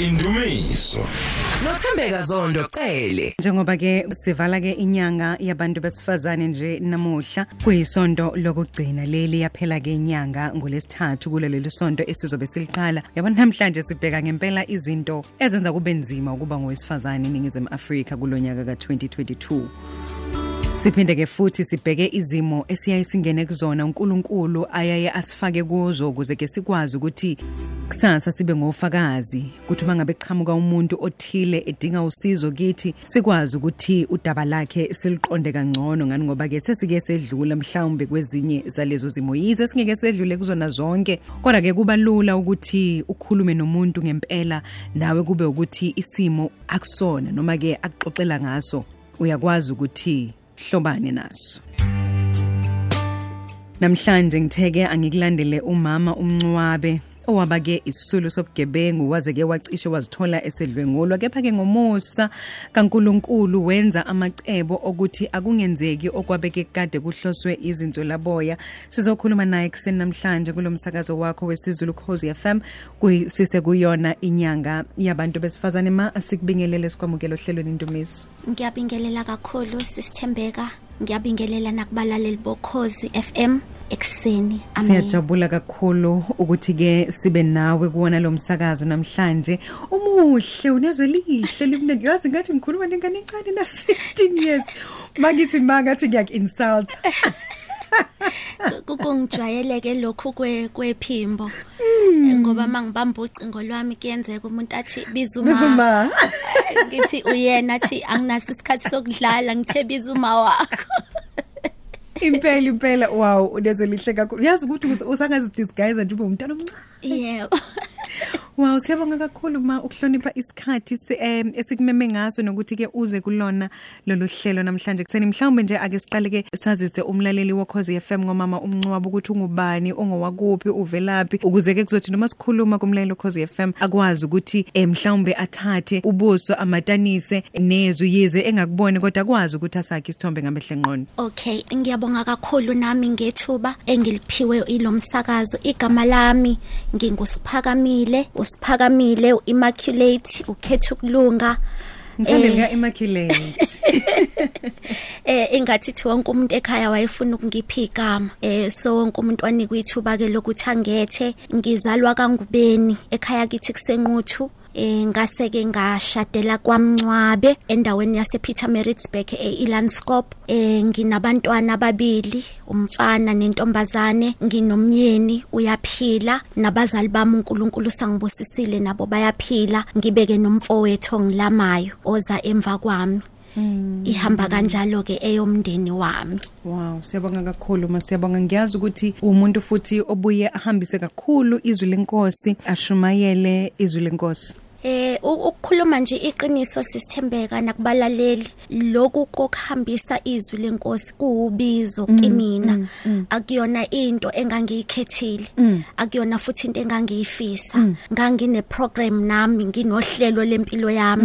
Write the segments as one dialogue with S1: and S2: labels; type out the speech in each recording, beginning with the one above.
S1: Indumiso.
S2: Nothembeka Zondo Cele.
S3: Njengoba ke sivala ke inyanga yabantu besifazane nje namuhla kuyisonto lokugcina leli yaphela ke inyanga ngolesithathu kuleli sonto esizobe siliqala yabona namhlanje sibheka ngempela izinto ezenza kube nzima ukuba ngowesifazane eningizimu Afrika kulonyaka ka2022 Siphinde ke futhi sibheke izimo esiyaye singene kuzona uNkulunkulu ayaye asifake kuzo ukuze ke sikwazi ukuthi kusasa sibe ngofakazi. Ukuthi uma ngabe qhamuka umuntu othile edinga usizo kithi sikwazi ukuthi udaba lakhe siliqonde kangcono ngani ngoba ke sesike sedlula mhlawumbe kwezinye zalezo zimo. Yize singeke sedlule kuzona zonke kodwa ke kuba lula ukuthi ukhulume nomuntu ngempela nawe kube ukuthi isimo akusona noma ke akuxoxela ngaso. Uyakwazi ukuthi hlobane naso. Namhlanje ngitheke angikulandele umama umncwabe. Owaba ke isisulu sobugebengu waze ke wacishe wazithola esedlwengulwa. Kepha ke ngomusa kaNkuluNkulu wenza amacebo okuthi akungenzeki okwabeke kade kuhloswe izinto laboya. Sizokhuluma naye kuseni namhlanje kulomsakazo wakho wesizulu Khosi FM kuyisise kuyona inyanga yabantu besifazane. Ma asikubingelele sikwamukela ohlelweni Ndumiso.
S4: Ngiyabingelela kakhulu sisithembeka. Ngiyabingelela nakubalaleli bokhozi FM ekseni amen.
S3: Siyajabula kakhulu ukuthi ke sibe nawe kuona lo msakazo namhlanje. Umuhle unezwe lihle limnandi. Yazi ngathi ngikhuluma nengane encane na 16 years makithi mangathi ngiyak insult
S4: kungijwayeleke lokhu kwe kwephimbo. Ngoba mangibamba ucingo lwami kuyenzeka umuntu athi bizuma
S3: Bizuma
S4: ngithi uyena athi anginaso isikhathi sokudlala ngithe bizuma wakho.
S3: Impela impela. Wow unezwe lihle kakhulu. Yazi ukuthi usangazi disguise nje ube umntana omncane.
S4: Yebo.
S3: Wow siyabonga kakhulu ma ukuhlonipha isikhathi se- em, esikumeme ngaso nokuthi ke uze kulona lolu hlelo namhlanje. Kuseni mhlawumbe nje ake siqale ke sazise umlaleli wokhozi FM ngomama umncwabo ukuthi ungubani ongowakuphi uvelaphi ukuze ke kuzothi noma sikhuluma kumlaleli wokhozi FM akwazi ukuthi eh, mhlawumbe athathe ubuso amatanise nezwi yize engakuboni kodwa akwazi ukuthi asakhe isithombe ngamehle ngqondo
S4: Okay, ngiyabonga kakhulu nami ngethuba engiliphiwe ilomsakazo. Igama lami ngingusiphakamile, usiphakamile uImmaculate, ukhetha ukulunga.
S3: Ngithanda
S4: Eh.
S3: lika Immaculate
S4: Eh engathi thi wonke umuntu ekhaya wayefuna ukungipha igama. Eh so wonke umuntu wanikwa ithuba ke lokuthi angethe. Ngizalwa kaNgubeni ekhaya kithi kusenquthu. Eh ngase ke ngashadela kwaMncwabe endaweni yase Pietermaritzburg eIlandskop eh nginabantwana ababili umfana nentombazane nginomyeni uyaphila nabazali bami uNkulunkulu sangibusisile nabo bayaphila ngibeke nomfowethu ongilamayo oza emva kwami. Ihamba kanjalo ke eyomndeni wami.
S3: Wow, siyabonga kakhulu masiyabonga ngiyazi ukuthi umuntu futhi obuye ahambise kakhulu izwi lenkosi ashumayele izwi lenkosi.
S4: Eh ukukhuluma nje iqiniso sisithembeka nakubalaleli. Lokhu kokuhambisa izwi lenkosi kuubizo kimina. akuyona into engangiyikhethile. Akuyona futhi into engangiyifisa. Ngangine program nami nginohlelo lempilo yami.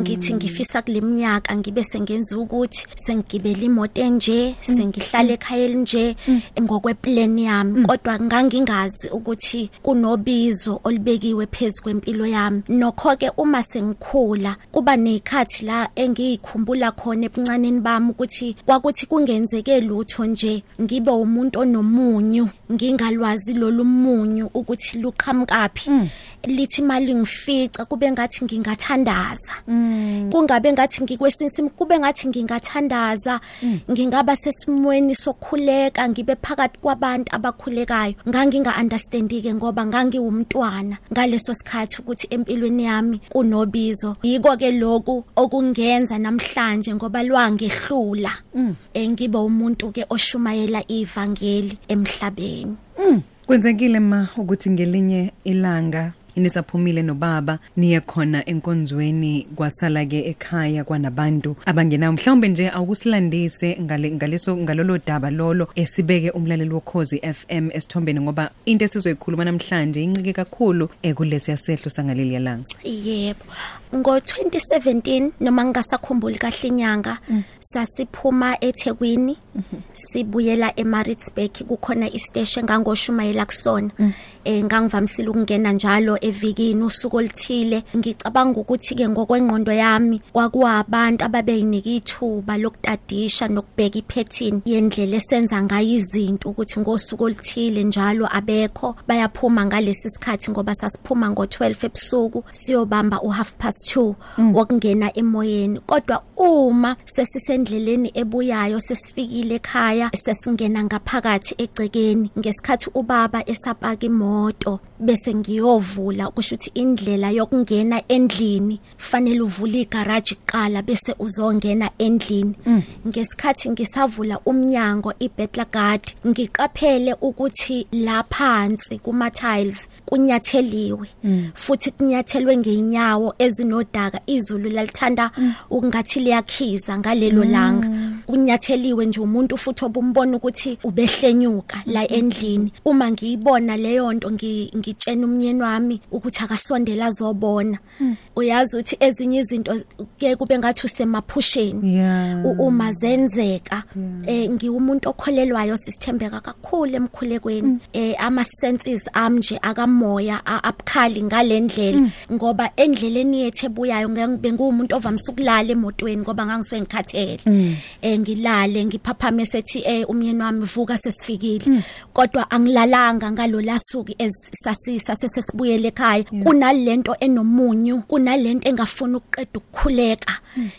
S4: Ngithi ngifisa kuleminyaka ngibe sengenza ukuthi sengigibela imoto enje sengihlala ekhaya elinje ngokweplan yami. Kodwa ngangingazi ukuthi kunobizo olibekiwe phezulu kwempilo yami. Nokho ke uma sengikhula kuba nezikhathi la engiyikhumbula khona ebuncaneni bami ukuthi kwakuthi kungenzeke lutho nje ngibe umuntu onomunyu ngingalwazi lolu munyu ukuthi luqhamukapi lithi mali ngifica kube ngathi ngingathandaza. Kungabe ngathi ngikwesinye kube ngathi ngingathandaza. Ngingaba sesimweni sokukhuleka ngibe phakathi kwabantu abakhulekayo. Nganginga understandike ngoba ngangiwumntwana ngaleso sikhathi ukuthi empilweni yami kunobizo. Yiko ke lokhu okungenza namhlanje ngoba lwangehlula. Engibe umuntu ke oshumayela ivangeli emhlabeni.
S3: Kwenzekile ma ukuthi ngelinye ilanga inisaphumile nobaba niye khona enkonzweni kwasala ke ekhaya kwanabantu abangenayo mhlawumbe nje awukusilandise ngale ngaleso ngalolo daba lolo esibeke umlaleli wokhozi FM esithombeni ngoba into esizoyikhuluma namhlanje incike kakhulu ekulesi yasehlo sangaleli yalanga
S4: Yebo. Ngo2017 noma ngingasakhumbuli kahle inyanga sasiphuma eThekwini sibuyela eMaritzburg kukhona istation ngangoshumayela kusona. Eh ngangivamisile ukungena njalo evikini usuku oluthile. Ngicabanga ukuthi ke ngokwengqondo yami kwakuwabantu ababeyinika ithuba lokutadisha nokubheka ipattern yendlela esenza ngayo izinto ukuthi ngosuku oluthile njalo abekho bayaphuma ngalesi sikhathi ngoba sasiphuma ngo12 ebusuku siyobamba uhalf past 2 wokungena emoyeni. Kodwa uma sesisendleleni ebuyayo sesifikile ekhaya sesingena ngaphakathi egcekeni ngesikhathi ubaba esapaka imoto bese ngiyovula kusho ukuthi indlela yokungena endlini fanele uvule igarage kuqala bese uzongena endlini. Ngesikhathi ngisavula umnyango ibetla guard ngiqaphele ukuthi la phansi kuma tiles kunyatheliwe futhi kunyathelwe ngeinyawo ezinodaka izulu lalithanda ukungathi liyakhiza ngalelo langa. Kunyatheliwe nje umuntu futhi obumbona ukuthi ubehlenyuka la endlini. Uma ngiyibona leyo nto ngi- ngitshena umnyeni wami ukuthi akasondela azobona. Uyazi ukuthi ezinye izinto ke kube ngathi usemaphusheni.
S3: Yeah.
S4: U- uma zenzeka eh ngiwumuntu okholelwayo sisithembeka kakhulu emkhulekweni. Eh ama senses ami nje akamoya a- abukhali ngalendlela ngoba endleleni yethu ebuyayo ngibengumuntu ovamise ukulala emotweni ngoba ngangisuke ngikhathele. Eh ngilale ngiphaphame sethi eh umyeni wami vuka sesifikile. Kodwa angilalanga ngalo lasuku esasisa sesesibuyele ekhaya. Kunalento enomunyu kunalento engafuna ukuqeda ukukhuleka.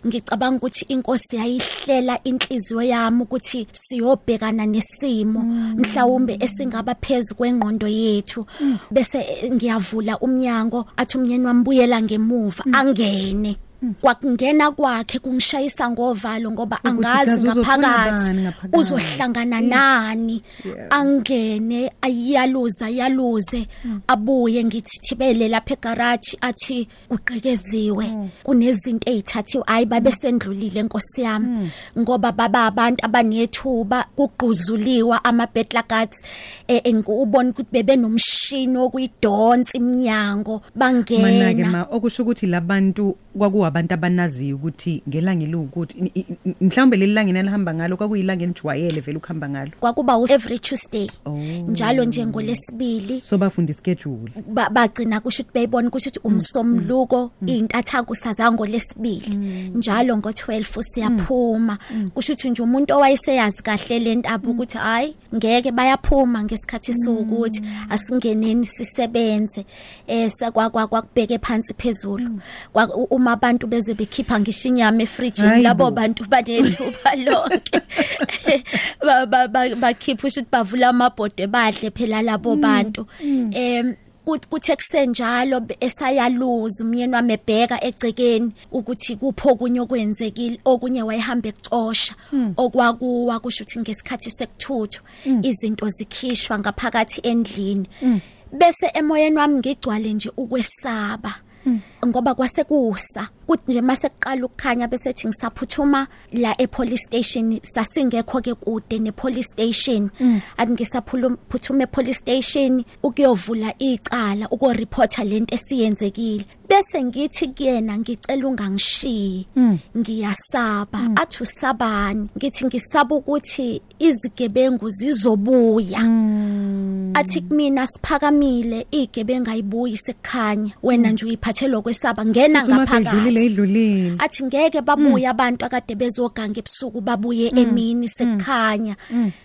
S4: Ngicabanga ukuthi inkosi yayihlela inhliziyo yami ukuthi siyobhekana nesimo mhlawumbe esingaba phezulu kwengqondo yethu. Bese eh, ngiyavula umnyango athi umyeni wami buyela ngemuva angene. Kwakungena kwakhe kungishayisa ngovalo ngoba
S3: Ukuthi
S4: angazi
S3: kaze uzofuna
S4: ngaphakathi
S3: bani ngaphakathi.
S4: uzohlangana nani? Angene ayaluza yaluze abuye ngithithibele lapha egarage athi uqekeziwe kunezinto ezithathiwe hayi babe sendlulile enkosi yami. Ngoba baba abantu abanethuba kugquzuliwa ama battle guards engubona ukuthi bebe nomshini okuyidonsa iminyango
S3: manake
S4: bangena
S3: ma okusho ukuthi labantu kwakuwabantu abanaziyo ukuthi ngelanga elukuthi i- i- i- mhlawumbe leli langa enalihamba ngalo kwakuyilanga enijwayele vele ukuhamba ngalo.
S4: Kwakuba u- every tuesday.
S3: Oh.
S4: njalo njengolesibili
S3: so bafunda ischedule.
S4: Ba- bagcina kusho ukuthi beyibona kusho ukuthi umsomluko intathaku sazango lesibili njalo ngo12 siyaphuma. Kusho ukuthi nje umuntu owayeseyazi kahle lentaba ukuthi hayi ngeke bayaphuma ngesikhathi sokuthi asingeneni sisebenze. Eh sakwakwa kwakubheke phansi phezulu. Kwa- u- uma abantu beze bekhipha ngishinyama
S3: Hayi
S4: labo
S3: bo.
S4: bantu banethuba lonke. Ba- ba- ba- bakhipha ukuthi bavula amabhodwe badle phela labo bantu. em kuthi kuthe kusenjalo esayaluza umyeni wami ebheka egcekeni ukuthi kupho kunye okwenzekile okunye wayehamba ekucosha okwakuwa kusho ukuthi ngesikhathi sekuthuthu. Izinto zikhishwa ngaphakathi endlini. Bese emoyeni wami ngigcwale nje ukwesaba. Ngoba kwase kusa kuthi nje mase kuqala ukukhanya bese thi ngisaphuthuma la e police station sasingekho ke kude ne police station. Athi ngisaphuthuma e police station ukuyovula icala uko reporta lento esiyenzekile. Bese ngithi kuyena ngicela ungangishiyi. Ngiyasaba. Athi usabani? Ngithi ngisaba ukuthi izigebengu zizobuya. Athi kumina siphakamile igebengu ayibuyi sekukhanya wena nje uyiphathele okwesaba ngena
S3: uma sedlulile
S4: ngaphakathi
S3: idlulile
S4: athi ngeke babuye abantu akade bezoganga ebusuku babuye emini sekukhanya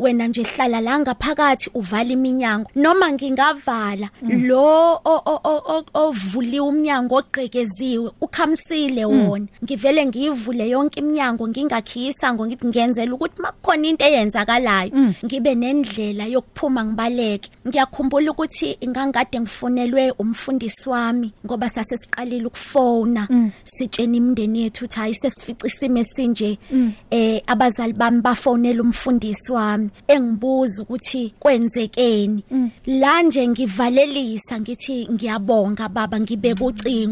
S4: wena nje hlala la ngaphakathi uvala iminyango. Noma ngingavala lo o- o- o- o- ovuliwe umnyango ogqekeziwe ukhamsile wona. Ngivele ngiyivule yonke iminyango ngingakhiyisa ngo ngithi ngenzela ukuthi makukhona into eyenzakalayo ngibe nendlela yokuphuma ngibaleke. Ngiyakhumbula ukuthi ngangade ngifonelwe umfundisi wami ngoba sase siqalile ukufona sitshena imindeni yethu ukuthi hayi sesifica isimo esinje. Eh abazali bami bafonela umfundisi wami engibuza ukuthi kwenzekeni. La nje ngivalelisa ngithi ngiyabonga baba ngibeka ucingo.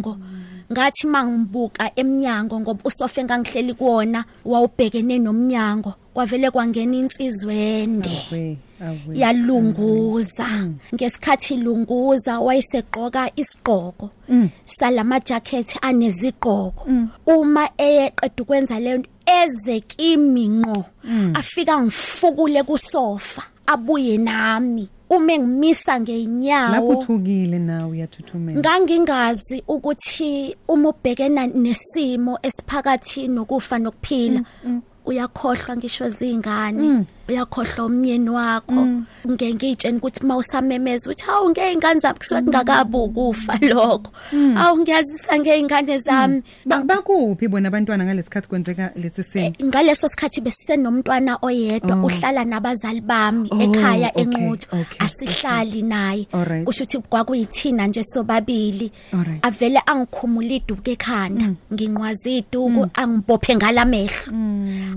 S4: Ngathi mangibuka eminyango ngoba usofe engangihleli kuwona wawubhekene nomnyango kwavele kwangena insizwende.
S3: We awe
S4: yalunguza. ngesikhathi lunguza wayesegqoka isigqoko salama jacket anezigqoko. Uma eyeqeda ukwenza leyo nto eze kimi ngqo. Afika ngifukule kusofa abuye nami. Uma ngimisa ngeenyawo
S3: uthukile nawe uyathuthumela?
S4: Ngangingazi ukuthi uma ubhekena nesimo esiphakathi nokufa nokuphila uyakhohlwa ngisho zingane. Uyakhohlwa umnyeni wakho. Ngeke ngitshena ukuthi mawusamemeza uthi hawu ngeingane zami kusuke kungakabi ukufa lokho. Awu ngiyazisa ngeingane zami.
S3: Ba- bakuphi bona abantwana ngalesikhathi kwenzeka lesi simo?
S4: Ngaleso sikhathi besisenomntwana oyedwa uhlala nabazali bami
S3: Oh,
S4: ekhaya
S3: okay,
S4: enquthi
S3: okay,
S4: asihlali naye.
S3: Alright.
S4: kusho ukuthi kwakuyithina nje sobabili.
S3: Alright.
S4: avele angikhumula iduku ekhanda. Nginqwaza iduku angibophe ngalamehlo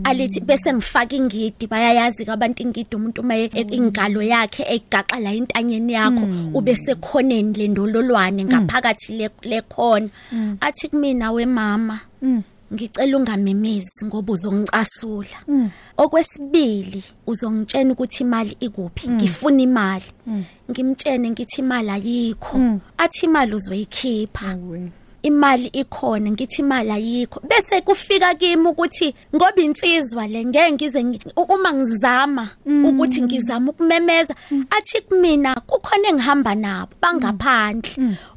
S4: alithi bese ngifaka ingidi. Bayayazi ke abantu ingidi umuntu uma e- ingalo yakhe egaxa la intanyeni yakho ube sekhoneni lendololwane ngaphakathi le- lekhona. Athi kumina we mama ngicela ungamemezi ngoba uzongicasula. Okwesibili uzongitshena ukuthi imali ikuphi? Ngifuna imali. Ngimtshene ngithi imali ayikho. Athi imali uzoyikhipha.
S3: Awe.
S4: Imali ikhona ngithi imali ayikho. Bese kufika kimi ukuthi ngoba insizwa le ngeke ngize ngi- u- uma ngizama ukuthi ngizama ukumemeza athi kumina kukhona engihamba nabo bangaphandle.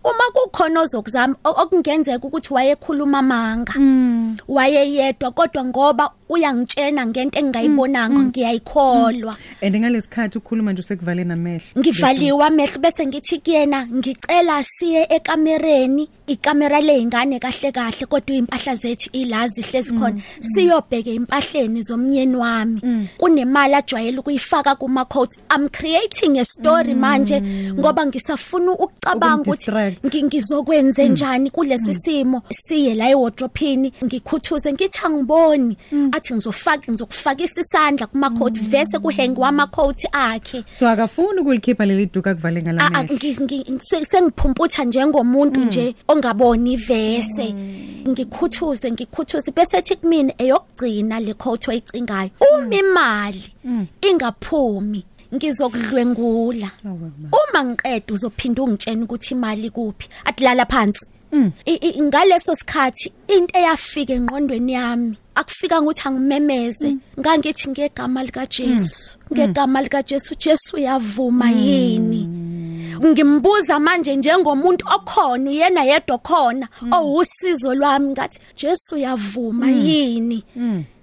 S4: Uma kukhona ozokuzama o- okungenzeka ukuthi wayekhuluma amanga wayeyedwa kodwa ngoba uyangitshena ngento engingayibonanga ngiyayikholwa.
S3: And ngalesikhathi ukhuluma nje usekuvale namehlo.
S4: Ngivaliwe amehlo bese ngithi kuyena ngicela siye ekamereni ikamera leyingane kahle kahle kodwa impahla zethu ilazi hlezi khona. Siyobheke impahleni zomnyeni wami. Kunemali ajwayele ukuyifaka kuma quotes i'm creating a story manje ngoba ngisafuna ukucabanga ukuthi
S3: Ukumdistract.
S4: ngi- ngizokwenze njani kulesi simo. Siye la ewardrobeini ngikhuthuze ngithi angiboni. Athi ngizofaka ngizokufakisa isandla kuma quotes vese kuhengiwa ama quotes akhe.
S3: So akafuni ukulikhipha leli duku akuvale
S4: A- a-
S3: ngalamehlo
S4: ngi- ngi- se- sengiphumputha njengomuntu nje ongaboni. Ivese ngikhuthuze ngikhuthuze. Bese ethi kumina eyokugcina le quote oyicingayo uma imali ingaphumi ngizokudlwengula
S3: ma.
S4: uma ngiqeda uzophinda ungitshena ukuthi imali kuphi athi lala phansi. Ngaleso sikhathi into eyafika engqondweni yami akufika ukuthi angimemeze. Ngangithi ngegama lika Jesu ngegama lika Jesu Jesu uyavuma yini? Ngimbuza manje njengomuntu okhona uyena yedwa khona owusizo lwami ngathi Jesu uyavuma yini?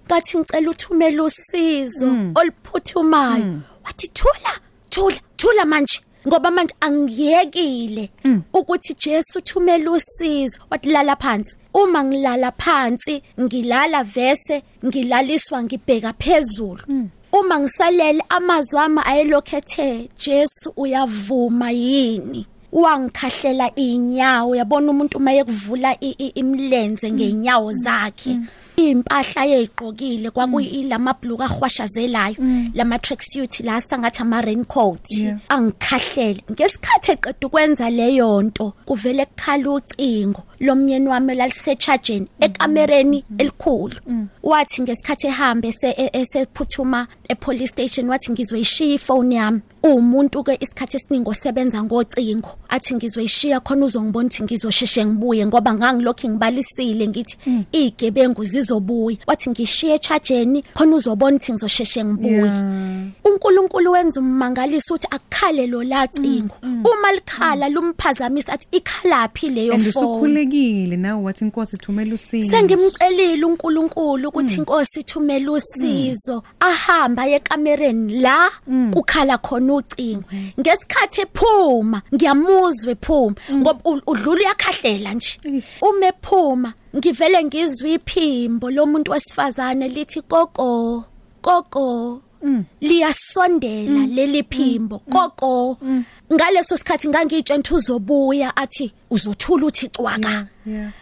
S4: Ngathi ngicela uthumele usizo oluphuthumayo. Wathi thula thula thula manje. Ngoba manje angiyekile ukuthi Jesu uthumele usizo. Wathi lala phansi. Uma ngilala phansi ngilala vese ngilaliswa ngibheka phezulu. Uma ngisalele amazwi ami ayelokhethe Jesu uyavuma yini? Wangikhahlela inyawo. Yabona umuntu uma yekuvula i- i- imlenze ngeenyawo zakhe. Impahla yeyigqokile kwakuyilama bhluka ahwashazelayo lama tracksuit la sangathi ama raincoat
S3: Yeah.
S4: angikhahlele. Ngesikhathi eqeda ukwenza leyo nto kuvele kukhala ucingo. Lomnyeni wami lalisechajeni ekamereni elikhulu. Wathi ngesikhathi ehambe ese- e- esephuthuma epolice station wathi ngizoyishiya ifone yami. Umuntu ke isikhathi esiningi osebenza ngocingo. Athi ngizoyishiya khona uzongibona ukuthi ngizosheshe ngibuye ngoba ngangilokhu ngibalisile ngithi igebengu zizobuya. Wathi ngishiye echajeni khona uzobona ukuthi ngizosheshe ngibuye. uNkulunkulu wenza ummangaliso uthi akukhale lo lacingo uma likhala lumphazamisa athi ikhalaphi leyo
S3: and
S4: phone?
S3: Usukhulekile nawe wathi inkosi thumela usizo.
S4: Sengimcelile uNkulunkulu ukuthi inkosi ithumele usizo. Ahamba ekamereni la kukhala khona ucingo. Ngesikhathi ephuma ngiyamuzwa ephuma ngoba u- udlula uyakhahlela nje.
S3: Eish.
S4: uma ephuma ngivele ngizwe iphimbo lomuntu wesifazane lithi koko koko liyasondela leli phimbo. Koko ngaleso sikhathi ngangitshela ukuthi uzobuya athi uzothula uthi cwaka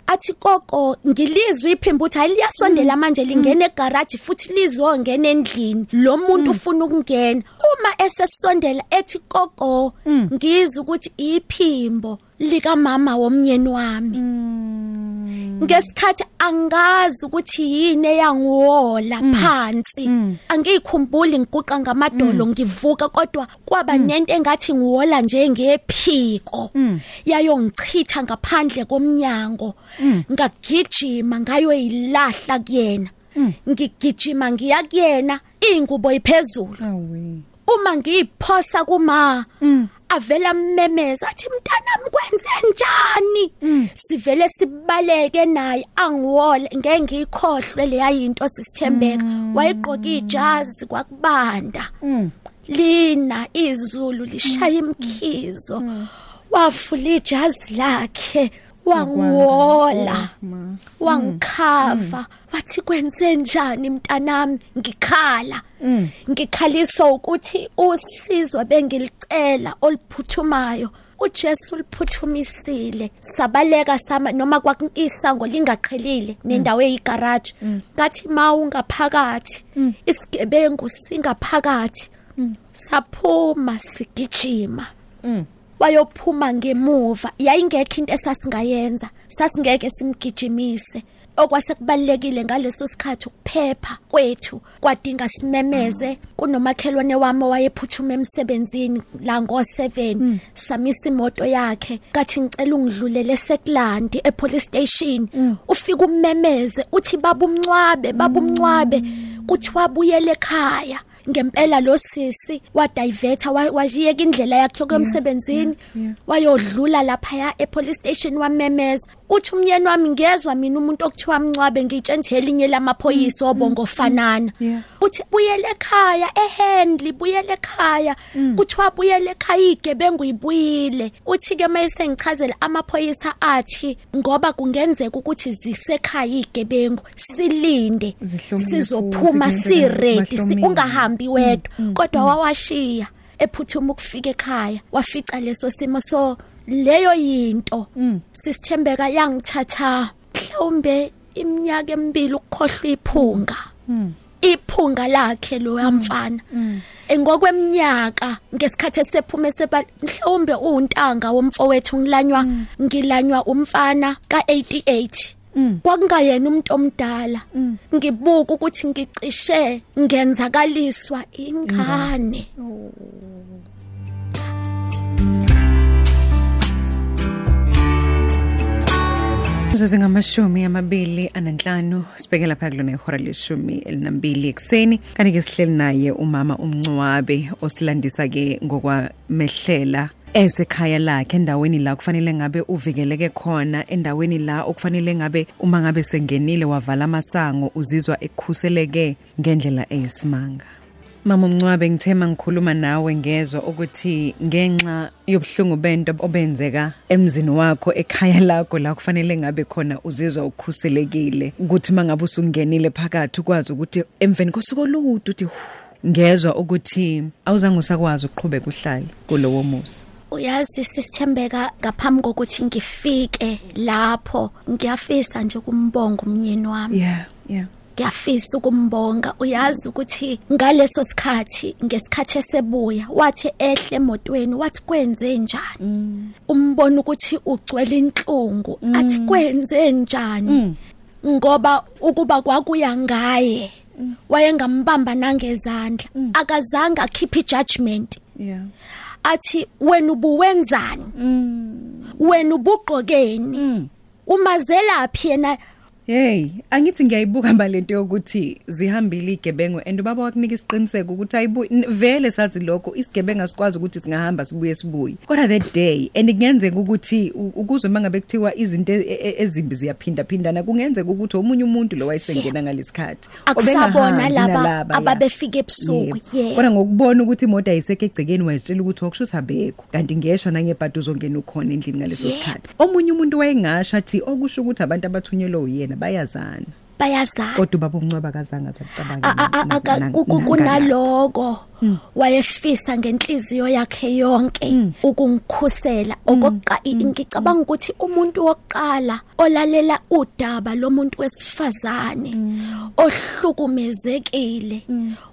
S4: athi koko ngilizwe iphimbo uthi hayi liyasondela manje lingena egarage futhi lizongena endlini. Lo muntu ufuna ukungena. Uma esesondela ethi koko ngizwe ukuthi iphimbo lika mama womnyeni wami. Ngesikhathi angazi ukuthi yini eyangiwola phansi. Angikhumbuli ngiguqa ngamadolo ngivuka kodwa kwaba nento engathi ngiwola njengephiko yayongichitha ngaphandle komnyango. Ngagijima ngayoyilahla kuyena. Ngigijima ngiya kuyena ingubo iphezulu
S3: awe.
S4: Uma ngiyiphosa kuma avela mmemeza athi mntanami kwenze njani? Sivele sibaleke naye angiwole ngeke ngiyikhohlwe leya yinto sisithembeka. Wayigqoka ijazi kwakubanda. Lina izulu lishaya imkhizo. Wafula ijazi lakhe wangiwola wangikhava wathi kwenze njani mntanami? Ngikhala. Ngikhaliswa ukuthi usizo bengilicela oluphuthumayo uJesu liphuthumisile sabaleka sama noma kwakuisango lingaqhelile nendawo eyigarage ngathi mawungaphakathi isigebengu singaphakathi. Saphuma sigijima. Wayophuma ngemuva. Yayingekho into esasingayenza. Sasingeke simgijimise. Okwase kubalekile ngaleso sikhathi ukuphepha kwethu kwadinga simemeze kunomakhelwane wami owayephuthuma emsebenzini la ngo7 samisa imoto yakhe. Kathi ngicela ungidlulele sekulandi epolice station. Ufika ummemeze uthi babumncwabe babumncwabe. Kuthi wabuyela ekhaya. Ngempela lo sisi wadivetha wajiyeka indlela yakhe yokwemsebenzini wayodlula lapha epolice station wamemeza. Uthi umyeni wami ngezwe mina umuntu okuthiwa mncwabe ngitshenthe elinye lamaphoyisa obongo fanana uthi buyele ekhaya ehandle buyele ekhaya. Kuthiwa buyele ekhaya igebengu ibuyile. Uthi ke mayise ngichazela amaphoyisa athi ngoba kungenzeka ukuthi zisekhaya igebengu silinde sizophuma siready ungahambi wedwa kodwa wawashiya ephuthuma ukufika ekhaya wafica leso simo. So leyo yinto sisithembeka yangithatha mhlawumbe iminyaka emibili ukukhohlwa iphunga. Iphunga lakhe lo yamfana. Ngokweminyaka ngesikhathi esephuma seba mhlawumbe untanga womfowethu ngilanywa ngilanywa umfana ka88 kwakungayena umuntu omdala. Ngibuka ukuthi ngicishe ngenzakaliswa ingane.
S3: Uzuze ngamashumi amabili ananhlanu sibeke lapha kulona ihora leshumi elinambili ekseni kanti ke sihleli naye umama umncwabe osilandisa ke ngokwamehlela esekhaya lakhe endaweni la kufanele ngabe uvikeleke khona endaweni la okufanele ngabe uma ngabe sengenile wavala amasango uzizwa ekhuseleke ngendlela eyisimanga. Mama Mncwabe ngithema ngikhuluma nawe ngezwe ukuthi ngenxa yobuhlungu bento obenzeka emzini wakho ekhaya lakho la kufanele ngabe khona uzizwa ukhuselekile ukuthi mangabe usungenile phakathi ukwazi ukuthi emveni kosuku olude uthi ngezwe ukuthi awuzange usakwazi ukuqhubeka uhlale kulowo muzi.
S4: Uyazi sisithembeka ngaphambi kokuthi ngifike lapho ngiyafisa nje kumbonga umnyeni wami.
S3: Yeah yeah.
S4: Ngiyafisa ukumbonga uyazi ukuthi ngaleso sikhathi ngesikhathi esebuya wathi ehle emotweni wathi kwenze njani? Umbona ukuthi ugcwele inhlungu athi kwenze njani? Ngoba ukuba kwakuya ngaye wayengambamba nangezandla akazange akhiphe judgment
S3: yeah.
S4: Athi wena ubuwenzani? Wena ubugqokeni? Umazelaphi yena
S3: Hey, angithi ngiyayibuka balento yokuthi zihambile igebengu and ubaba wakunika isiqiniseko ukuthi ayibu vele sazi lokho isigebengu asikwazi ukuthi singahamba sibuye sibuye. Kodwa that day and kungenzeka ukuthi u- ukuzwe mangabe kuthiwa izinto e- e- ezimbi ziyaphinda phindana kungenzeka ukuthi omunye umuntu lo wayesengena ngalesikhathi.
S4: akusabona laba ababefika ebusuku yeah
S3: Kodwa ngokubona ukuthi imoto ayisekho egcekeni wayitshela ukuthi okushuthi abekho kanti ngeshwa nangebhadu uzongena ukhona endlini ngaleso
S4: Yeah.
S3: sikhathi. Omunye umuntu wayengasho athi okusho ukuthi abantu abathunyelwe uyena bayazana.
S4: bayazana.
S3: Kodwa ubaba umncwaba kazange azacabanga
S4: A- a- a- aka- ku- ku- kunaloko wayefisa ngenhliziyo yakhe yonke ukungikhusela. Okokuqa i- ngicabanga ukuthi umuntu wokuqala olalela udaba lomuntu wesifazane ohlukumezekile.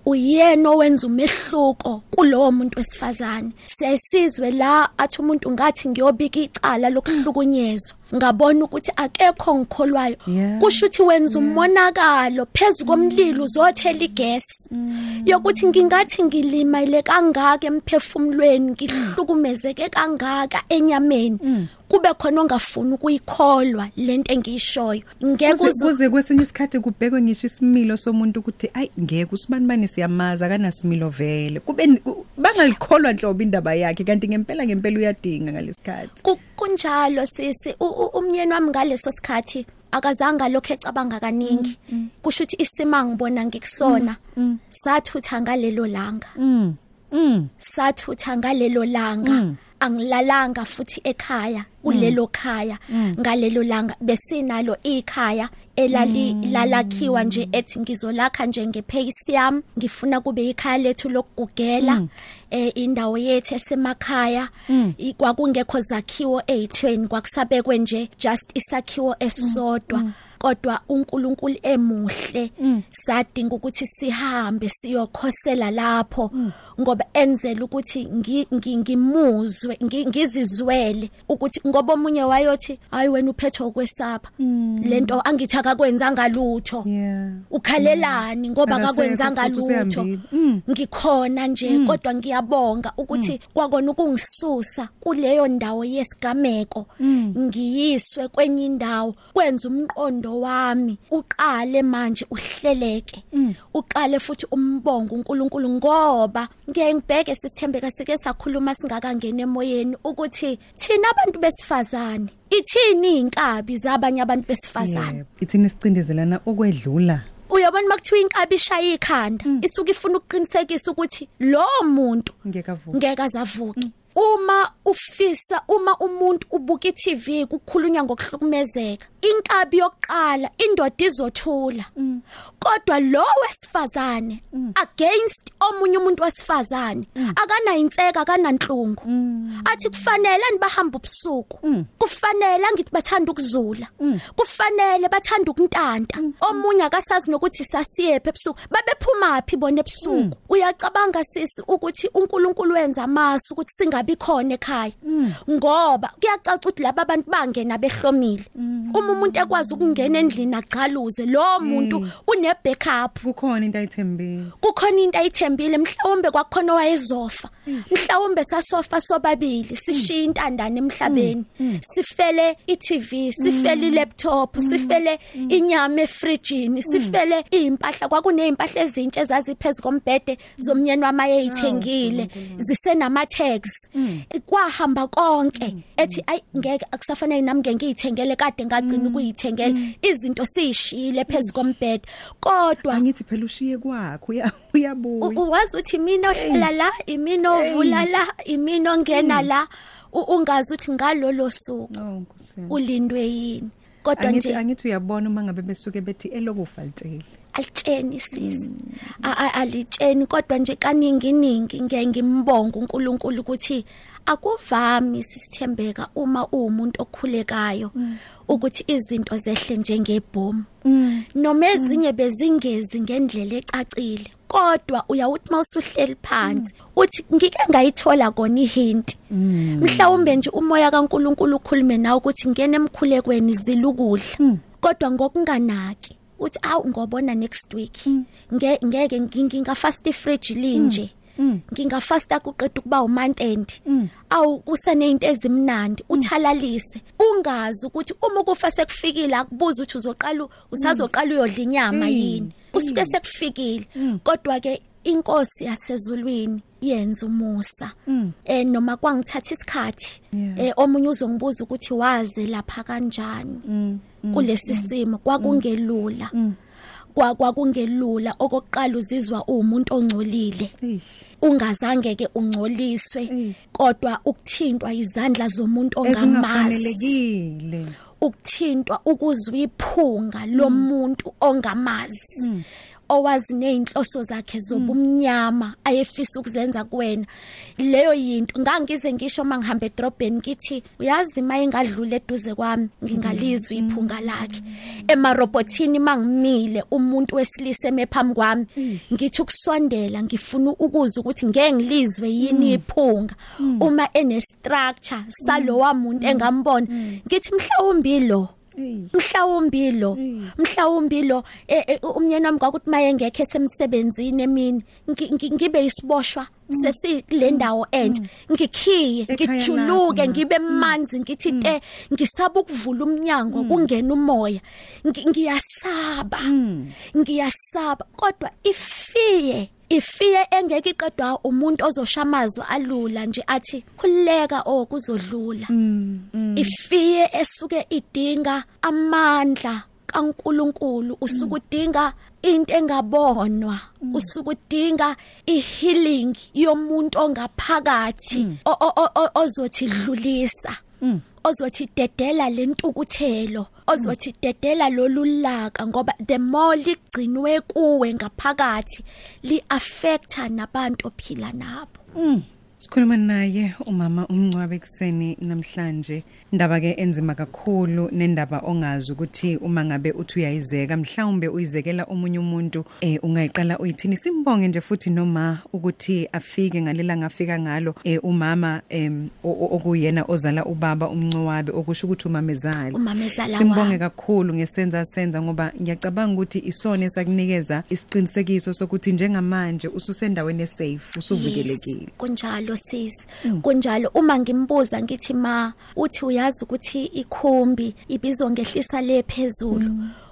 S4: Uyena owenza umehluko kulowo muntu wesifazane. Siyasizwe la athi umuntu ngathi ngiyobika icala lokuhlukunyezwa. Ngabona ukuthi akekho ngikholwayo.
S3: Yeah.
S4: kusho ukuthi wenza umonakalo phezulu komlilo uzothela igesi. Yokuthi ngingathi ngilimele kangaka emphefumulweni ngihlukumezeke kangaka enyameni. Kube khona ongafuni ukuyikholwa lento engiyishoyo. Ngeke
S3: Kuze
S4: uzu-
S3: kuze kwesinye isikhathi kubhekwe ngisho isimilo somuntu ukuthi ayi ngeke usibanibani siyamaza akanasimilo vele. Kube ni- ku- bangalikholwa nhlobo indaba yakhe kanti ngempela ngempela uyadinga ngalesikhathi
S4: Ku- kunjalo sisi u- u- umyeni wami ngaleso sikhathi akazange lokho ecabanga kaningi. Kusho ukuthi isima ngibona ngikusona sathutha ngalelo langa.
S3: Mm mm.
S4: Sathutha ngalelo langa. Angilalanga futhi ekhaya. Kulelo khaya ngalelo langa besinalo ikhaya elali lalakhiwa nje ethi ngizolakha nje ngepace yami ngifuna kube ikhaya lethu lokugugela eh indawo yethu esemakhaya. Kwakungekho zakhiwo ezithweni kwakusabekwe nje just isakhiwo esisodwa. Kodwa uNkulunkulu emuhle sadinga ukuthi sihambe siyokhosela lapho ngoba enzela ukuthi ngi- ngi- ngimuzwe ngi- ngizizwele ukuthi ngoba omunye wayothi hayi wena uphethwe ukwesapha lento angithi akakwenzanga lutho.
S3: Yeah.
S4: Ukhalelani ngoba
S3: Akasekho
S4: akakwenzanga
S3: futhi
S4: lutho.
S3: usehambile. Mm.
S4: ngikhona nje kodwa ngiyabonga ukuthi kwakona ukungisusa kuleyo ndawo yesigameko. Ngiyiswe kwenye indawo kwenza umqondo wami uqale manje uhleleke. Uqale futhi umbongo uNkulunkulu ngoba ngeke ngibheke sisithembeka sike sakhuluma singakangena emoyeni ukuthi thina abantu besifazane. Ithini inkabi zabanye abantu besifazane?
S3: Yebo, ithini sicindezelana okwedlula
S4: uyabona makuthiwa inkabi ishaya ikhanda isuke ifuna ukuqinisekisa ukuthi lo muntu
S3: ngeke avuke.
S4: ngeke azavuke uma ufisa uma umuntu ubuka iTV kukhulunywa ngokuhlukumezeka inkabi yokuqala indoda izothula. Kodwa lo wesifazane against omunye umuntu wesifazane akana inseka akananhlungu. Athi kufanele anibahamba ubusuku. Kufanele angithi bathanda ukuzula. Kufanele bathanda ukuntanta. Omunye akasazi nokuthi sasiyephe ebusuku. Babephuma phi bona ebusuku. Uyacabanga sisi ukuthi uNkulunkulu wenza amasu ukuthi singabi khona ekhaya. Ngoba kuyacaca ukuthi laba abantu bangena behlomile. Uma umuntu ekwazi ukungena endlini agcaluze lo muntu une backup
S3: kukhona into ayithembile.
S4: Kukhona into ayithembile mhlawumbe kwakhona wayezofa mhlawumbe sasofa sobabili sishiya intandane emhlabeni. Sifele iTV sifele ilaptop sifele inyama efrijini sifele impahla kwakuneimpahla ezintsha ezaziphezulu kombhede zomnyeni wami ayeyithengile zisenama tags kwahamba konke ethi ay ngeke akusafanele nami ngeke ngiyithengele kade ngagcina ukuyithengela. Izinto siyishile phezulu kombhede kodwa
S3: angithi phela ushiye kwakho uya- uyabuya.
S4: U- uwazi ukuthi mina ohlala la imina ovula la imina ongena la u- ungazi ukuthi ngalolo suku
S3: oh nkosi yami.
S4: ulindwe yini? Kodwa
S3: angithi
S4: nje
S3: angithi uyabona uma ngabe besuke bethi elokufa litsheli
S4: alitsheni sisi alitsheni kodwa nje kaningi ningi ngeke ngimbonga uNkulunkulu ukuthi akuvami sisithembeka uma uwumuntu okhulekayo ukuthi izinto zehle njengebhomu. Noma ezinye bezingezi ngendlela ecacile kodwa uyawuthi mawusuhleli phansi uthi ngike ngayithola kona ihint. Mhlawumbe nje umoya kaNkuluNkulu ukhulume nawe ukuthi ngene emkhulekweni zilukudla kodwa ngokunganaki uthi awu ngobona next week. Nge- ngeke ngi- ngingafast ifridge linje ngingafasta kuqeda ukuba umantendi awu kusenezinto ezimnandi. Uthalalise. Ungazi ukuthi uma kufa sekufikile akubuza ukuthi uzoqala usazoqala uyodla inyama yini. Kusuke sekufikile. Kodwa ke inkosi yasezulwini yenza umusa. Eh noma kwangithatha isikhathi
S3: Yeah.
S4: eh omunye uzongibuza ukuthi waze lapha kanjani. Kulesi simo kwakungelula. kwa kwakungelula. Okokuqala uzizwa umuntu ongcolile. Ungazange ke ungcoliswe
S3: Mm.
S4: kodwa ukuthintwa izandla zomuntu ongamazi. Ukuthintwa ukuzwa iphunga lomuntu ongamazi. Owazi nezinhloso zakhe zobumnyama ayefisa ukuzenza kuwena. Leyo yinto ngangize ngisho mangihambe edrobheni ngithi uyazi maye ngadlula eduze kwami ngingalizwa iphunga lakhe. Emarobotini mangimile umuntu wesilisa emephambi kwami ngithi ukusondela ngifuna ukuzwa ukuthi ngeke ngilizwe yini iphunga. Uma ene structure salowa muntu engambona ngithi mhlawumbe lo mhlawumbi lo mhlawumbi lo eh, eh, umnyeni wami kwakuthi maye ngekho esemsebenzini emini ngi- ngi- ngibe isiboshwa sesile ndawo entsha ngikhiye
S3: Ekhaya
S4: ngijuluke ngibe manzi ngithi te ngisaba ukuvula umnyango kungena umoya. Ngi- ngiyasaba. Ngiyasaba kodwa ifiye ifiye engeke iqedwa umuntu ozoshamazwa alula nje athi khuleka oh kuzodlula. Ifiye esuke idinga amandla kaNkuluNkulu usuke udinga into engabonwa usuke udinga ihealing yomuntu ongaphakathi ozothi dlulisa. Ozothi dedela lentukuthelo ozothi dedela lolulaka ngoba the more ligcinwe kuwe ngaphakathi li affecta nabantu ophila nabo.
S3: Sikhuluma naye umama umncwabe kuseni namhlanje. Indaba ke enzima kakhulu nendaba ongazi ukuthi uma ngabe uthi uyayizeka mhlawumbe uyizekela omunye umuntu eh ungayiqala uyithini? Simbonge nje futhi noma ukuthi afike ngalela ngafika ngalo eh umama em o- o- okuyena ozala ubaba umncwabe okusho ukuthi umamezala
S4: Umamezala
S3: simbonge
S4: wami.
S3: kakhulu ngesenza senza ngoba ngiyacabanga ukuthi isona esakunikeza isiqinisekiso sokuthi njengamanje ususendaweni esafe usuvikelekile.
S4: Yes, kunjalo sisi kunjalo. Uma ngimbuza ngithi ma uthi uyazi ukuthi ikhumbi ibizongehlisa le phezulu.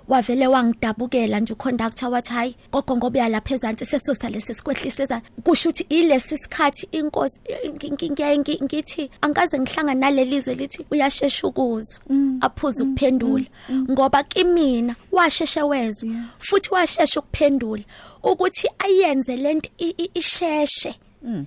S4: Wavele wangidabukela nje uconductor wathi hayi gogo ngoba uyalapha ezansi sesosa lesi sikwehlisa ezansi kusho ukuthi ilesi sikhathi inkosi ngi- ngi- ngiyaye ngi- ngithi angaze ngihlangana nalelizwe lithi uyashesha ukuzwa aphuza ukuphendula. Ngoba kimina washeshe wezwa. Futhi washesha ukuphendula ukuthi ayenze lento i- i- isheshe.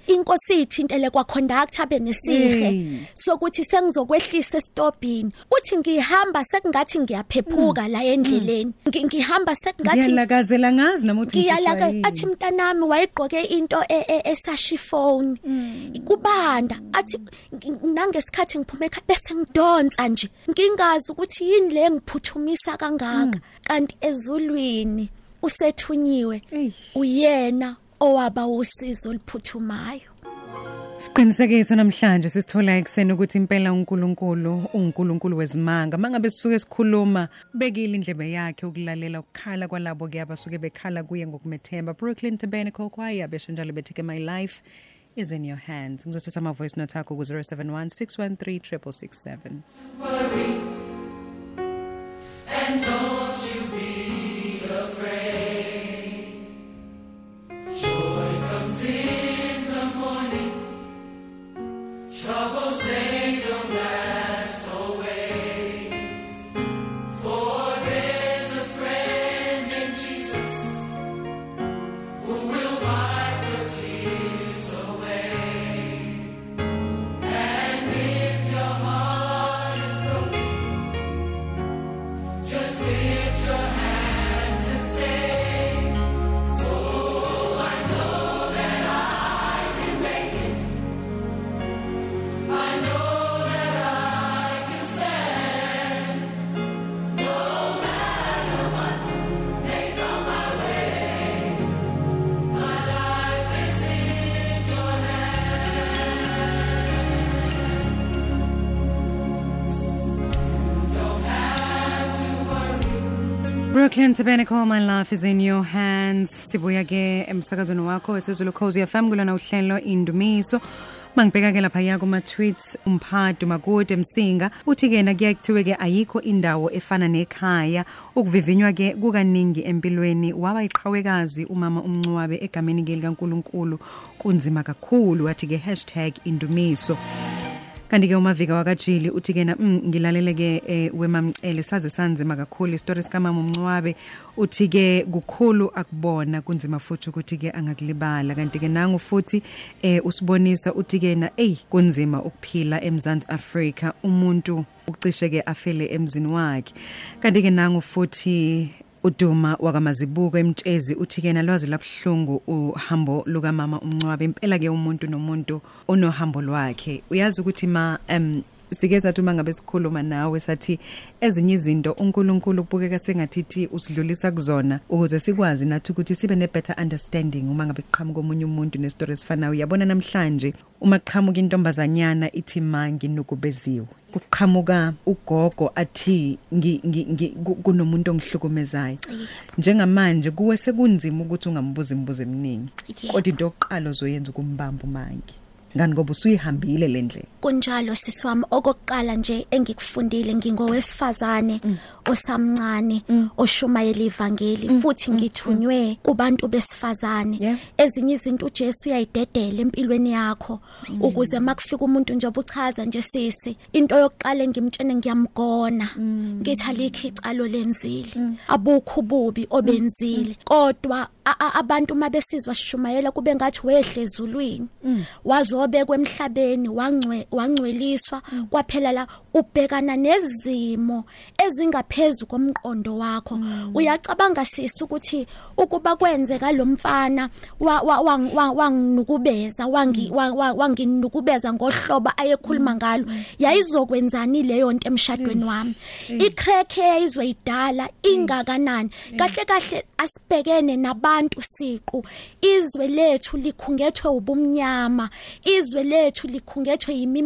S4: Inkosi ithintele kwa conductor benesihe
S3: Hey.
S4: sokuthi sengizokwehlisa estobhini uthi ngihamba sekungathi ngiyaphephuka la endleleni. Ngi- ngihamba sekungathi
S3: ngiyalakazela ngazi nami ukuthi
S4: ngiyalaka
S3: ngishayile.
S4: athi mntanami wayegqoke into e- e- esashifoni. Kubanda. Athi ng- nangesikhathi ngiphume ekhaya bese ngidonsa nje. Ngingazi ukuthi yini le ngiphuthumisa kangaka. Kanti ezulwini usethunyiwe
S3: Eish.
S4: uyena owaba usizo oluphuthumayo.
S3: Siqinisekiso namhlanje sisithola ekseni ukuthi impela uNkulunkulu uNkulunkulu wezimanga mangabe sisuke sikhuluma bekile indlebe yakhe ukulalela ukukhala kwalabo ke abasuke bekhala kuye ngokumethemba. Brooklyn Tabernacle Choir besho njalo bethi ke my life is in your hands. Ngizothatha ama voice note akho ku 071 613 667 Brooklyn Tabernacle my life is in your hands. Sibuya ke emsakazweni wakho esezulu Cozy FM kulona uhlelo indumiso. Mangibheka ke lapha ya kuma tweets umphathi makude emsinga uthi ke na kuyakuthiwe ke ayikho indawo efana nekhaya. Ukuvivinywa ke kukaningi empilweni waba iqhawekazi umama umncwabe egameni ke likaNkuluNkulu. Kunzima kakhulu wathi ke #indumiso. Kanti ke umavika wakajili uthi ke na mm, ngilalele ke eh, wemamcele saze sanzima kakhulu isitori sikamama umncwabe. Uthi ke kukhulu akubona kunzima futhi ukuthi ke angakulibala. Kanti ke nangu futhi eh, usibonisa uthi ke na ey kunzima ukuphila emzansi Afrika umuntu ucishe ke afele emzini wakhe. Kanti ke nangu futhi uduma wakamazibuko emtshezi uthi ke nalwazi labhlungu uhambo lukamama umncwabe impela ke umuntu nomuntu onohambo lwakhe. Uyazi ukuthi ma um sike sathi uma ngabe sikhuluma nawe sathi ezinye izinto uNkulunkulu kubukeka sengathithi usidlulisa kuzona ukuze sikwazi nathi ukuthi sibe ne better understanding uma ngabe kuqhamuka omunye umuntu nestory esifanayo uyabona namhlanje uma qhamuka intombazanyana ithi mangi nokubeziwe. Kuqhamuka ugogo athi ngi ngi- ngi- ku- kunomuntu ongihlukumezayo. Njengamanje kuwe sekunzima ukuthi ungambuza imibuzo eminingi
S4: Yebo.
S3: kodwa into yokuqala ozoyenza ukumbamba umangi ngani ngoba usuyihambile le ndlela.
S4: Kunjalo sisi wami. Okokuqala nje engikufundile ngingowesifazane osamncane oshumayela ivangeli futhi ngithunywe kubantu besifazane.
S3: Yeah.
S4: ezinye izinto uJesu uyayidedela empilweni yakho ukuze makufika umuntu nje obuchaza nje sisi into yokuqala ngimtshene ngiyamgona. Ngithi alikho icalo lenzile. Abukho ububi obenzile. Kodwa a- a- abantu mabesizwa sishumayela kube ngathi wehle ezulwini. Wazobekwa emhlabeni wangcwe wangcweliswa kwaphela la ubhekana nezimo ezingaphezulu komqondo wakho. Uyacabanga sisi ukuthi ukuba kwenzeka lo mfana wa- wa- wang- wa- wanginukubeza wangi- wa- wa- wanginukubeza ngohlobo ayekhuluma ngalo. Yayizokwenzani leyo nto emshadweni wami? Icrack eyayizoyidala ingakanani? Kahle kahle asibhekene nabantu siqu. Izwe lethu likhungethwe ubumnyama. Izwe lethu likhungethwe yimimoya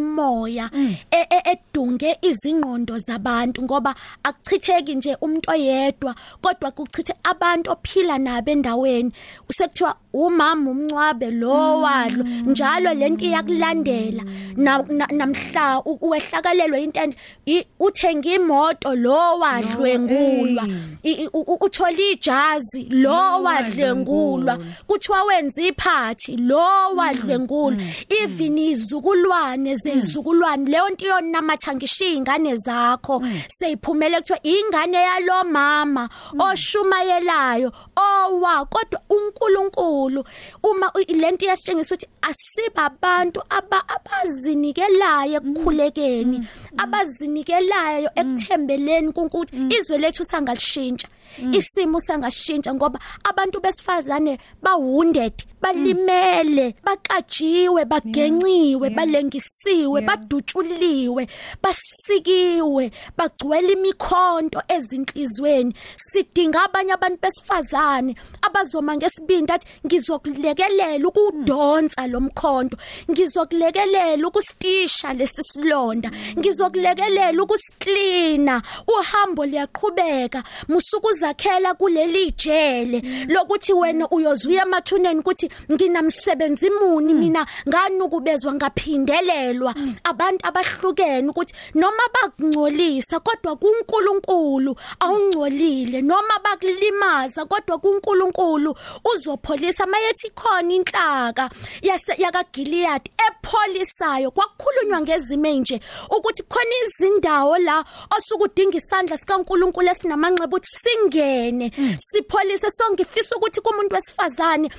S4: e- e- edunge izingqondo zabantu ngoba akuchitheki nje umuntu oyedwa kodwa kuchithe abantu ophila nabo endaweni. Usekuthiwa umama umncwabe lo wadlo njalo lento iyakulandela. Na- na- namhla u- uwehlakalelwe into enje, i- uthenga imoto lo wadlwengulwa I- i- u- u- uthola ijazi lo wadlwengulwa kuthiwa wenza iphathi lo wadlwengulwa even izukulwane zezizukulwane leyo nto iyonamatha ngisho izingane zakho. Seyiphumele kuthiwa ingane yalo mama oshumayelayo owa. Kodwa uNkulunkulu uma u- lento iyasitshengisa ukuthi asiba abantu aba abazinikelayo ekukhulekeni abazinikelayo ekuthembeleni kunkuthi izwe lethu sangalishintsha isimo sangashintsha ngoba abantu besifazane ba wounded balimele bakajiwe bagenciwe balengisiwe badutshuliwe basikiwe bagcwele imikhonto ezinhlizweni. Sidinga abanye abantu besifazane abazoma ngesibindi athi ngizokulekelela ukudonsa lomkhonto ngizokulekelela ukustisha lesi silonda. Ngizokulekelela ukusiklina. Uhambo liyaqhubeka musukuzakhela kuleli jele lokuthi wena uyozuya emathuneni ukuthi nginamsebenzi muni mina? Nganukubezwa ngaphindelelwa? Abantu abahlukene ukuthi noma bakungcolisa kodwa kuNkulunkulu awungcolile noma bakulimaza kodwa kuNkulunkulu uzopholisa mayethi khona inhlaka yase yakaGilead epholisayo. Kwakukhulunywa ngezimo enje ukuthi khona izindawo la osukudinga isandla sikaNkulunkulu esinamanxeba ukuthi singene sipholise songifisa ukuthi kumuntu wesifazane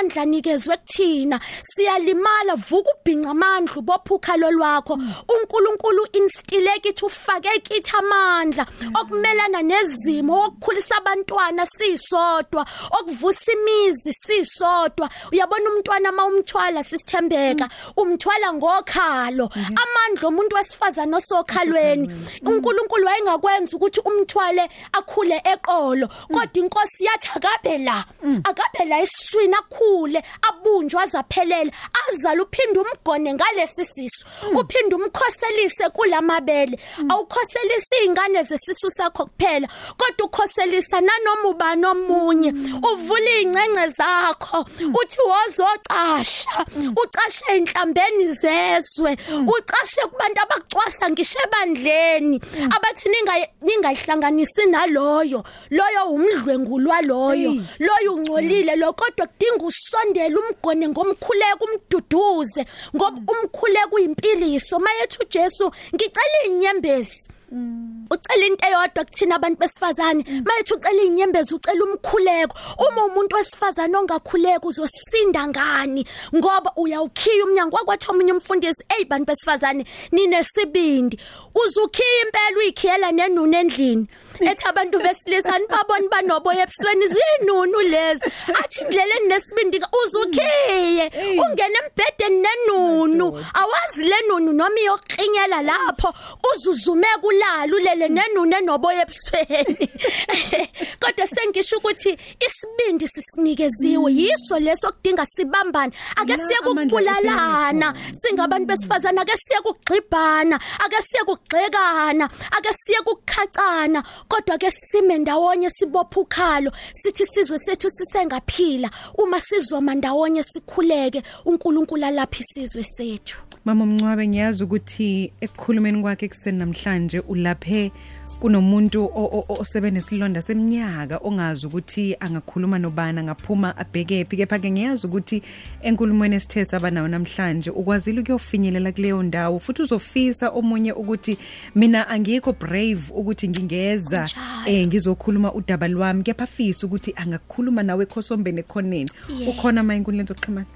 S4: amandla nikezwe kuthina siyalimala vuka ubhinca amandla ubophukhalo lwakho. uNkulunkulu instile kithi ufake kithi amandla. Okumelana nezimo okukhulisa abantwana sisodwa. Okuvusa imizi sisodwa. Uyabona umntwana mawumthwala sisithembeka? Umthwala ngokhalo. Amandla omuntu wesifazana osokhalweni. uNkulunkulu wayengakwenza ukuthi umthwale akhule eqolo. Kodwa inkosi yathi akabe la. Akabe la eswini akhule abunjwa azaphelela azala uphinde umgone ngalesi sisu. Uphinde umkhoselise kulamabele awukhoselisa izingane zesisu sakho kuphela kodwa ukhoselisa nanoma ubani omunye uvula ingcengce zakho uthi wozocasha ucashe inhlambeni zezwe ucashe kubantu abakucwasa ngisho ebandleni abathi ninga ningayihlanganisi naloyo. Loyo umdlwengulwa loyo. Loyo ungcolile lo kodwa kudinga usondele umgone ngomkhuleko umduduze ngoba umkhuleko uyimpiliso. Mayethi uJesu ngicela inyembezi ucela into eyodwa kuthina abantu besifazane. Mayethi ucela inyembezi ucela umkhuleko. Uma umuntu wesifazane ongakhuleka uzosinda ngani? Ngoba uyawukhiya umnyango wakwathi omunye umfundisi. Hey bantu besifazane ninesibindi. Uzukhiya impela uyikhiyela nenunu endlini. Ethi abantu besilisa nibabona banoboya ebusweni zinunu lezi athi ndleleni nesibindi ka- uzukhiye. Ungena embhedeni nenunu. Awazi lenunu noma iyokhinyela lapho. Uzuzume kulala ulele nenunu enoboya ebusweni. Kodwa sengisho ukuthi isibindi sisinikeziwe yiso leso kudinga sibambane. Ake
S3: La
S4: siye
S3: amandla
S4: kukubulalana singabantu besifazana ake siye kugxibhana ake siye kugxekana ake siye kukhacana. Kodwa ke sime ndawonye sibopha ukhalo sithi sizwe sethu sisengaphila. Uma sizoma ndawonye sikhuleke uNkulunkulu alapha isizwe sethu.
S3: Mama Mncwabe ngiyazi ukuthi ekukhulumeni kwakhe kuseni namhlanje ulaphe kunomuntu o- o- o- osebenesilonda seminyaka ongazi ukuthi angakhuluma nobani angaphuma abheke phi kepha ke ngiyazi ukuthi enkulumweni esithe sabanayo namhlanje ukwazile ukuyofinyelela kuleyo ndawo futhi uzofisa omunye ukuthi mina angikho brave ukuthi ngingeza
S4: Kunjalo.
S3: eh ngizokhuluma udaba lwami kepha afisa ukuthi angakhuluma nawe ekhosombeni ekhoneni
S4: Yeah.
S3: ukhona ama inkundleni zokuxhumana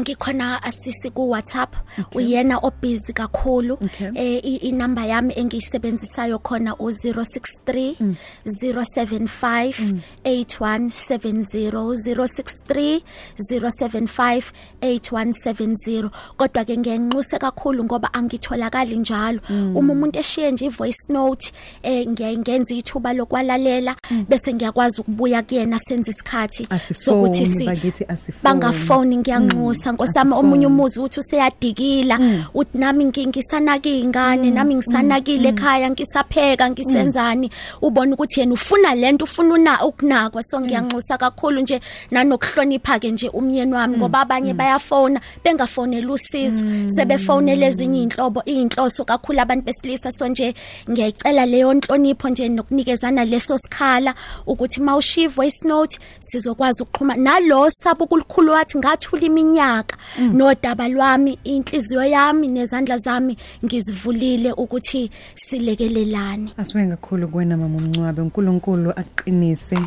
S4: ngikhona asisi ku WhatsApp uyena obusy kakhulu.
S3: Okay.
S4: eh i- inamba yami engiyisebenzisayo khona u063 075 8170 063 075 8170 kodwa ke ngiyanxuse kakhulu ngoba angitholakali njalo. Uma umuntu eshiye nje ivoice note eh ngiyaye ngenza ithuba lokwalalela bese ngiyakwazi ukubuya kuyena senze isikhathi sokuthi
S3: Asifoni,
S4: si
S3: bakithi asifoni.
S4: bangafoni ngiyanxusa nkosami
S3: asifoni.
S4: omunye umuzi uthi useyadikila. Uthi nami ngi- ngisanaka izingane nami ngisanakile ekhaya ngisapheka ngisenzani? Ubona ukuthi yena ufuna lento ufuna una ukunakwa. So ngiyanxusa kakhulu nje nanokuhlonipha ke nje umyeni wami ngoba abanye bayafona bengafonela usizo. Sebefonela ezinye inhlobo inhloso kakhulu abantu besilisa. So nje ngiyayicela leyo nhlonipho nje nokunikezana leso sikhala ukuthi mawushiya voice note sizokwazi ukuxhuma. Nalo sabo ukulikhulu wathi ngathula iminyaka. Nodaba lwami inhliziyo yami nezandla zami ngizivulile ukuthi silekelelane.
S3: Asibe kakhulu kuwena mama Mncwabe uNkulunkulu aqinise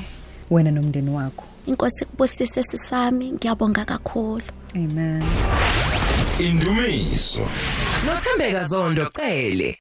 S3: wena nomndeni wakho.
S4: inkosi kubusise siswami ngiyabonga kakhulu.
S3: Amen.
S1: Indumiso.
S2: Nothembeka Zondo Cele.